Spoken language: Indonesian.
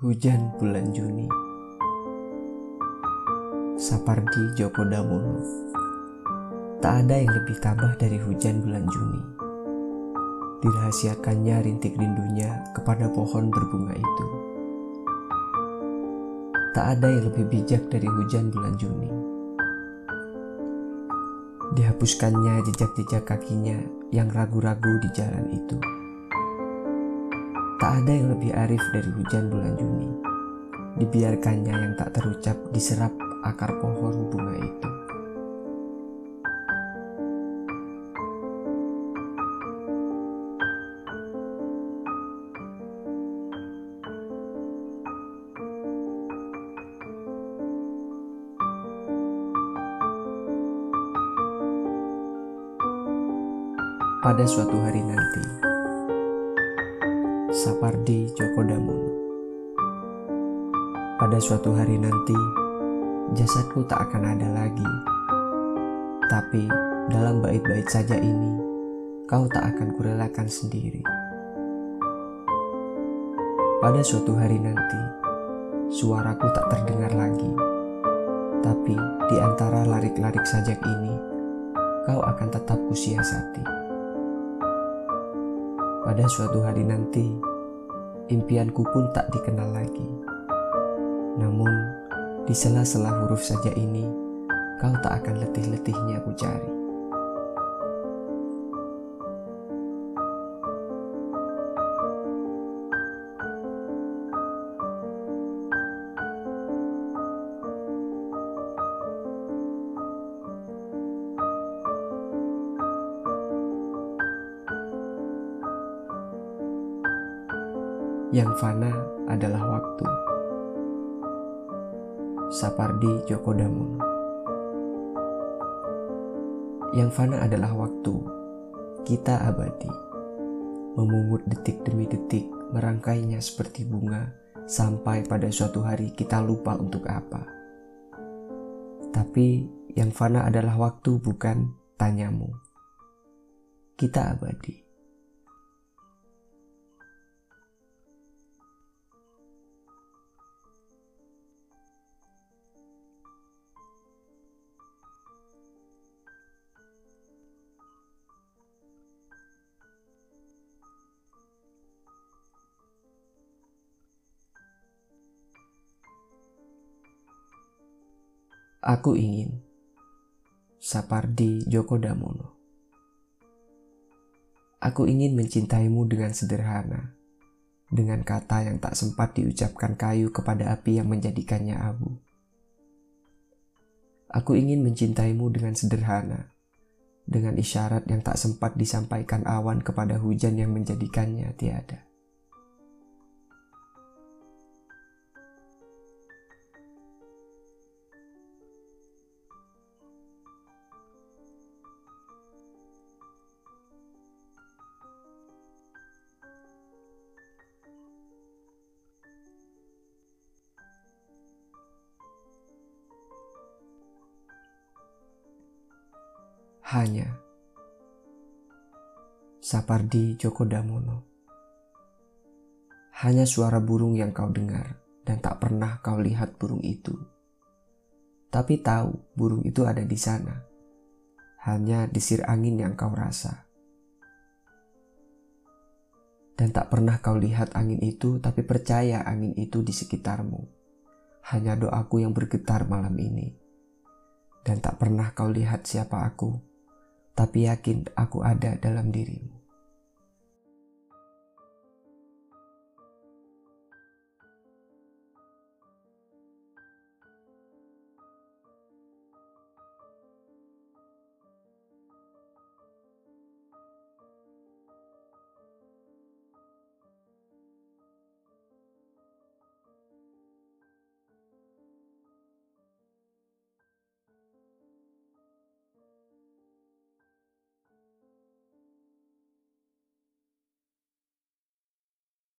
Hujan bulan Juni. Sapardi Djoko Damono. Tak ada yang lebih tabah dari hujan bulan Juni. Dirahasiakannya rintik rindunya kepada pohon berbunga itu. Tak ada yang lebih bijak dari hujan bulan Juni. Dihapuskannya jejak-jejak kakinya yang ragu-ragu di jalan itu Tak ada yang lebih arif dari hujan bulan Juni. Dibiarkannya yang tak terucap diserap akar pohon bunga itu. Pada suatu hari nanti, Sapardi Djoko Damono. Pada suatu hari nanti, jasadku tak akan ada lagi. Tapi dalam bait-bait saja ini, kau tak akan kurelakan sendiri. Pada suatu hari nanti, suaraku tak terdengar lagi. Tapi di antara larik-larik sajak ini, kau akan tetap kusiasati. Pada suatu hari nanti, impianku pun tak dikenal lagi. Namun, di sela-sela huruf saja ini, kau tak akan letih-letihnya ku cari. Yang fana adalah waktu. Sapardi Djoko Damono Yang fana adalah waktu, kita abadi. Memungut detik demi detik, merangkainya seperti bunga, sampai pada suatu hari kita lupa untuk apa. Tapi yang fana adalah waktu bukan tanyamu. Kita abadi. Aku ingin Sapardi Djoko Damono Aku ingin mencintaimu dengan sederhana Dengan kata yang tak sempat diucapkan kayu kepada api yang menjadikannya abu. Aku ingin mencintaimu dengan sederhana Dengan isyarat yang tak sempat disampaikan awan kepada hujan yang menjadikannya tiada hanya Sapardi Djoko Damono. Hanya suara burung yang kau dengar dan tak pernah kau lihat burung itu. Tapi tahu burung itu ada di sana. Hanya desir angin yang kau rasa. Dan tak pernah kau lihat angin itu tapi percaya angin itu di sekitarmu. Hanya doaku yang bergetar malam ini. Dan tak pernah kau lihat siapa aku tapi yakin aku ada dalam dirimu.